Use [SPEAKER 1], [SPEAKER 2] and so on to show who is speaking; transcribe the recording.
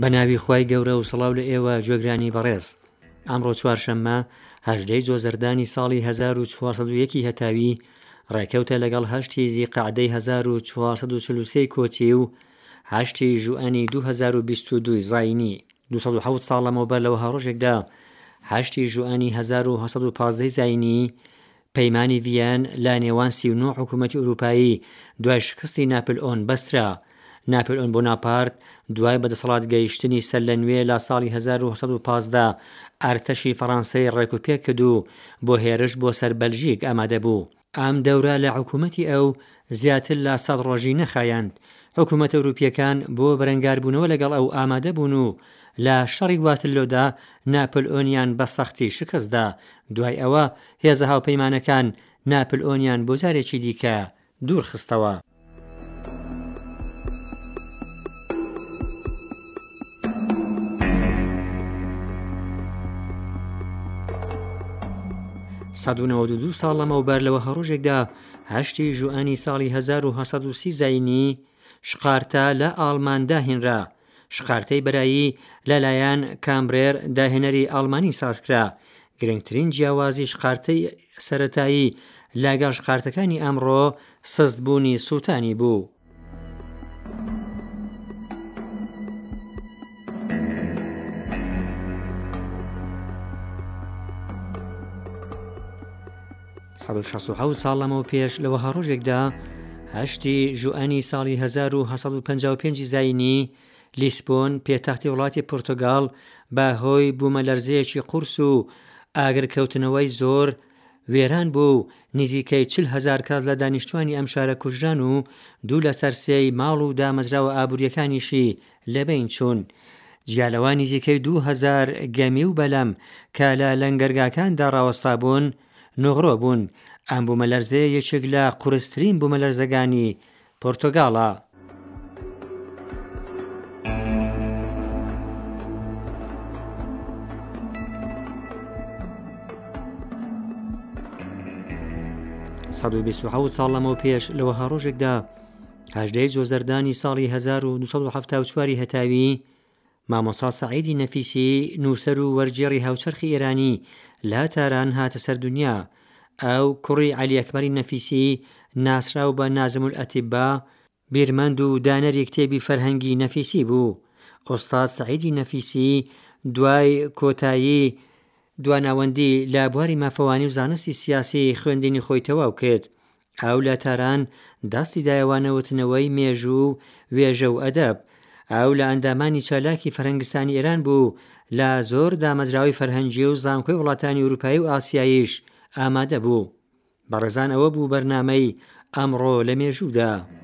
[SPEAKER 1] بە ناوی خی گەورە و سڵاو لە ئێوە گوێگرانی بەڕێز ئەمڕۆ چوارشەممە هەژدەی جۆزەردانی ساڵی 1940 هەتاوی ڕێکەوتە لەگەڵ هەشتی زیقعدەی 1940 کۆچی و هەشتی ژوئەنی 2022 زینی 1970 ساڵ لەمەوبەر لەوە هەڕۆژێکدا هەشتی ژوئەنی 1950 زینی پەیمانی ڤییەن لە نێوان سی و نۆ حکوومەتی ئورووپایی دوای شکستی ناپلئۆن بەسترا. ناپلئۆن بۆناپارت دوای بە دەسەڵات گەیشتنی سەر لە نوێ لە ساڵی هەزار و نۆ سەد و پازدە ئەرتەشی فەڕانسەی ڕێک و پێک کرد و بۆ هێرش بۆ سەر بەلژیک ئامادە بوو. ئەم دەورە لە حکوومەتی ئەو زیاتر لە سەد ڕۆژی نەخایاند. حکوومەتە ئورووپییەکان بۆ بەرەنگار بوونەوە لەگەڵ ئەو ئامادە بوون و لە شەڕی واترلۆدا ناپلئۆنیان بە سەختی شکست دا. دوای ئەوە هێزە هاوپەیمانەکان ناپلئۆنیان بۆ جارێکی دیکە دوورخستەوە. سەد و نەوەد و دوو ساڵ لەمەوبەر لە وەهەڕۆژێکدا هەشتی ژوئەنی ساڵی هەزار و هەسەد و سی زایینی شقارتا لە ئاڵمان داهێنرا، شقارتەی بەرایی لە لایەن کامبرێر داهێنەری ئاڵمانی سازکرا، گرنگترین جیاوازی شقارتەی سەرەتایی لاگەڵ شقارتەکانی ئەمڕۆ سست بوونی سووتانی بوو. سەد و شەست و حەوت ساڵ لەمەوپێش لە وەها ڕۆژێکدا، هەشتی ژوئەنی ساڵی هەزار و هەشت سەد و پەنجا و پێنج زایینی، لیسبۆن، پێتەختی وڵاتی پورتوگال، بە هۆی بوومەلەرزەیەکی قورس و ئاگرکەوتنەوەی زۆر، وێران بوو و نزیکەی چل هەزار کەس لە دانیشتووانی ئەم شارە کوژران و دوو لەسەر سێی ماڵ و دامەزراوە ئابوورییەکانیشی لە بەین چوون. جیا لەوە نزیکەی دوو هەزار گەمی و بەلەم کە لە لەنگەرگاکاندا ڕاوەستابوون، نغرۆ بوون، ئەم بوومەلەرزەیە یەکێک لە قورسترین بوومەلەرزەگانی پۆرتۆگاڵە. سەد و بیست و حەوت ساڵ لەمەوپێش لە وەها ڕۆژێکدا، هەژدەی جۆزەردانی ساڵی هەزار و دوو سەد و حەفتا و چواری هەتاوی، مامۆستا سەعیدی نەفیسی نووسەر و وەرگێڕی هاوچەرخی ئێرانی لە تاران هاتە سەر دونیا. ئەو کوڕی عەلی ئەکبەری نەفیسی ناسراو بە نازم الاتبا، بیرمەند و دانەری کتێبی فەرهەنگی نەفیسی بوو. ئوستاز سەعیدی نەفیسی دوای کۆتایی دواناوەندی لە بواری مافەوانی و زانستی سیاسی خوێندنی خۆی تەواو کرد. ئاو لە تاران دەستی دایە وانەوتنەوەی مێژوو و وێژە و ئەدەب ئاو لە ئەندامانی چالاکی فەرەنگستانی ئێران بوو لە زۆر دامەزراوەی فەرهەنگی و زانکۆی وڵاتانی ئوروپایی و ئاسیاییش ئامادە بوو بەڕێزان ئەوە بوو بەرنامەی ئەمڕۆ لە مێژوودا.